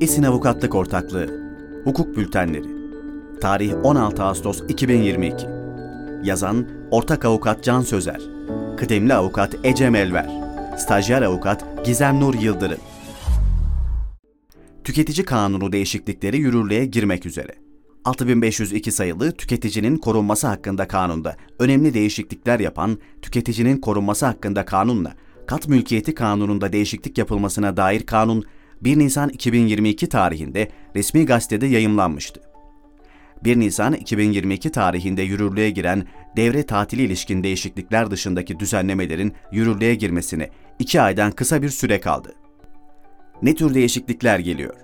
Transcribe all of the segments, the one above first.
Esin Avukatlık Ortaklığı. Hukuk Bültenleri. Tarih 16 Ağustos 2022 Yazan Ortak Avukat Can Sözer. Kıdemli Avukat Ecem Elver Stajyer Avukat Gizem Nur Yıldırım. Tüketici Kanunu değişiklikleri yürürlüğe girmek üzere. 6502 sayılı Tüketicinin Korunması Hakkında Kanunda önemli değişiklikler yapan Tüketicinin Korunması Hakkında Kanunla Kat Mülkiyeti Kanunu'nda değişiklik yapılmasına dair kanun 1 Nisan 2022 tarihinde resmi gazetede yayımlanmıştı. 1 Nisan 2022 tarihinde yürürlüğe giren devre tatili ilişkin değişiklikler dışındaki düzenlemelerin yürürlüğe girmesine 2 aydan kısa bir süre kaldı. Ne tür değişiklikler geliyor?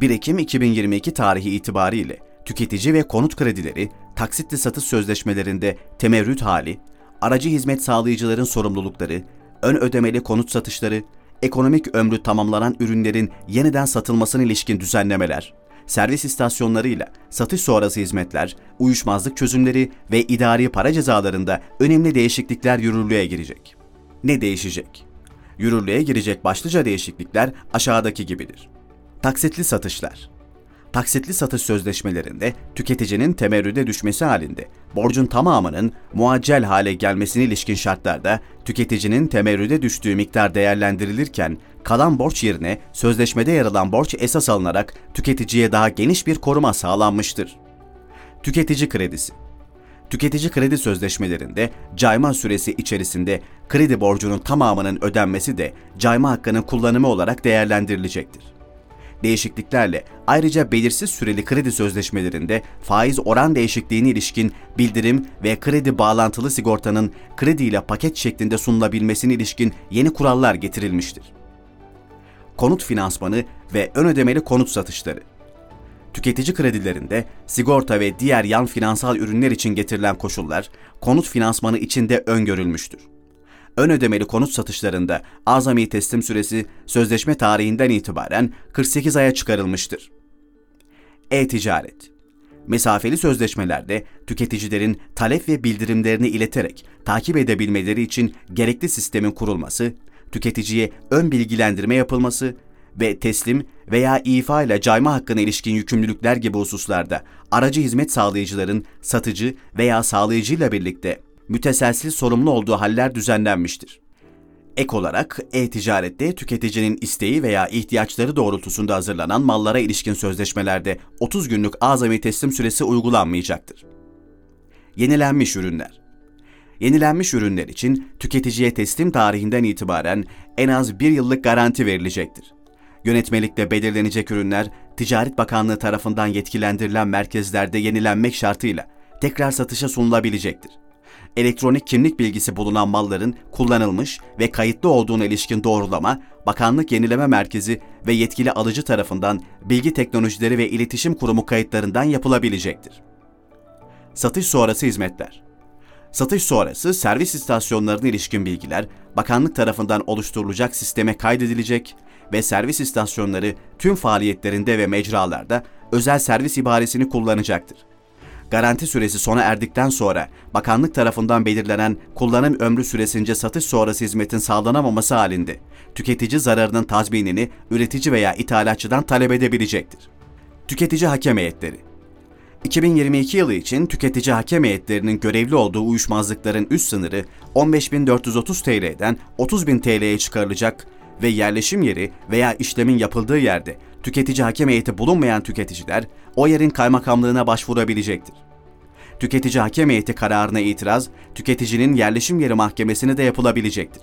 1 Ekim 2022 tarihi itibariyle tüketici ve konut kredileri, taksitli satış sözleşmelerinde temerrüt hali, aracı hizmet sağlayıcıların sorumlulukları, ön ödemeli konut satışları, ekonomik ömrü tamamlanan ürünlerin yeniden satılmasına ilişkin düzenlemeler, servis istasyonlarıyla satış sonrası hizmetler, uyuşmazlık çözümleri ve idari para cezalarında önemli değişiklikler yürürlüğe girecek. Ne değişecek? Yürürlüğe girecek başlıca değişiklikler aşağıdaki gibidir. Taksitli satışlar. Taksitli satış sözleşmelerinde tüketicinin temerrüde düşmesi halinde borcun tamamının muaccel hale gelmesine ilişkin şartlarda tüketicinin temerrüde düştüğü miktar değerlendirilirken kalan borç yerine sözleşmede yer alan borç esas alınarak tüketiciye daha geniş bir koruma sağlanmıştır. Tüketici kredisi Tüketici kredi sözleşmelerinde cayma süresi içerisinde kredi borcunun tamamının ödenmesi de cayma hakkının kullanımı olarak değerlendirilecektir. Değişikliklerle ayrıca belirsiz süreli kredi sözleşmelerinde faiz oran değişikliğine ilişkin bildirim ve kredi bağlantılı sigortanın kredi ile paket şeklinde sunulabilmesine ilişkin yeni kurallar getirilmiştir. Konut finansmanı ve ön ödemeli konut satışları Tüketici kredilerinde sigorta ve diğer yan finansal ürünler için getirilen koşullar konut finansmanı içinde öngörülmüştür. Ön ödemeli konut satışlarında azami teslim süresi sözleşme tarihinden itibaren 48 aya çıkarılmıştır. E-ticaret Mesafeli sözleşmelerde tüketicilerin talep ve bildirimlerini ileterek takip edebilmeleri için gerekli sistemin kurulması, tüketiciye ön bilgilendirme yapılması ve teslim veya ifa ile cayma hakkına ilişkin yükümlülükler gibi hususlarda aracı hizmet sağlayıcıların satıcı veya sağlayıcıyla birlikte müteselsiz sorumlu olduğu haller düzenlenmiştir. Ek olarak e-ticarette tüketicinin isteği veya ihtiyaçları doğrultusunda hazırlanan mallara ilişkin sözleşmelerde 30 günlük azami teslim süresi uygulanmayacaktır. Yenilenmiş ürünler Yenilenmiş ürünler için tüketiciye teslim tarihinden itibaren en az bir yıllık garanti verilecektir. Yönetmelikte belirlenecek ürünler, Ticaret Bakanlığı tarafından yetkilendirilen merkezlerde yenilenmek şartıyla tekrar satışa sunulabilecektir. Elektronik kimlik bilgisi bulunan malların kullanılmış ve kayıtlı olduğuna ilişkin doğrulama, Bakanlık Yenileme Merkezi ve yetkili alıcı tarafından Bilgi Teknolojileri ve İletişim Kurumu kayıtlarından yapılabilecektir. Satış sonrası hizmetler Satış sonrası servis istasyonlarına ilişkin bilgiler bakanlık tarafından oluşturulacak sisteme kaydedilecek ve servis istasyonları tüm faaliyetlerinde ve mecralarda özel servis ibaresini kullanacaktır. Garanti süresi sona erdikten sonra bakanlık tarafından belirlenen kullanım ömrü süresince satış sonrası hizmetin sağlanamaması halinde tüketici zararının tazminini üretici veya ithalatçıdan talep edebilecektir. Tüketici hakem heyetleri 2022 yılı için tüketici hakem heyetlerinin görevli olduğu uyuşmazlıkların üst sınırı 15.430 TL'den 30.000 TL'ye çıkarılacak ve yerleşim yeri veya işlemin yapıldığı yerde tüketici hakem heyeti bulunmayan tüketiciler o yerin kaymakamlığına başvurabilecektir. Tüketici hakem heyeti kararına itiraz, tüketicinin yerleşim yeri mahkemesine de yapılabilecektir.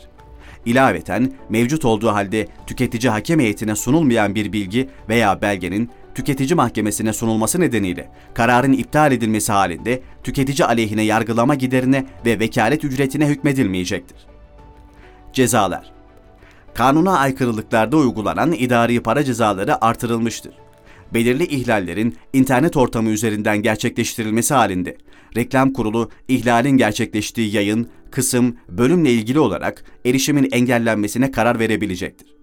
İlaveten mevcut olduğu halde tüketici hakem heyetine sunulmayan bir bilgi veya belgenin tüketici mahkemesine sunulması nedeniyle kararın iptal edilmesi halinde tüketici aleyhine yargılama giderine ve vekalet ücretine hükmedilmeyecektir. Cezalar Kanuna aykırılıklarda uygulanan idari para cezaları artırılmıştır. Belirli ihlallerin internet ortamı üzerinden gerçekleştirilmesi halinde reklam kurulu ihlalin gerçekleştiği yayın, kısım, bölümle ilgili olarak erişimin engellenmesine karar verebilecektir.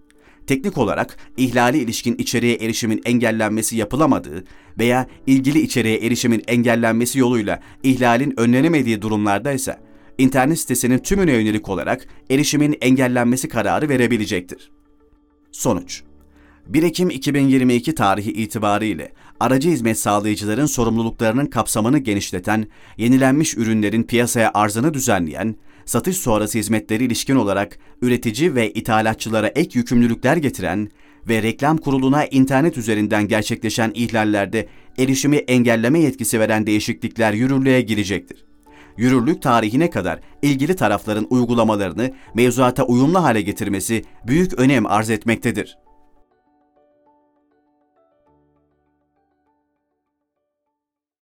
Teknik olarak ihlali ilişkin içeriğe erişimin engellenmesi yapılamadığı veya ilgili içeriğe erişimin engellenmesi yoluyla ihlalin önlenemediği durumlarda ise internet sitesinin tümüne yönelik olarak erişimin engellenmesi kararı verebilecektir. Sonuç 1 Ekim 2022 tarihi itibariyle aracı hizmet sağlayıcıların sorumluluklarının kapsamını genişleten, yenilenmiş ürünlerin piyasaya arzını düzenleyen, satış sonrası hizmetleri ilişkin olarak üretici ve ithalatçılara ek yükümlülükler getiren ve reklam kuruluna internet üzerinden gerçekleşen ihlallerde erişimi engelleme yetkisi veren değişiklikler yürürlüğe girecektir. Yürürlük tarihine kadar ilgili tarafların uygulamalarını mevzuata uyumlu hale getirmesi büyük önem arz etmektedir.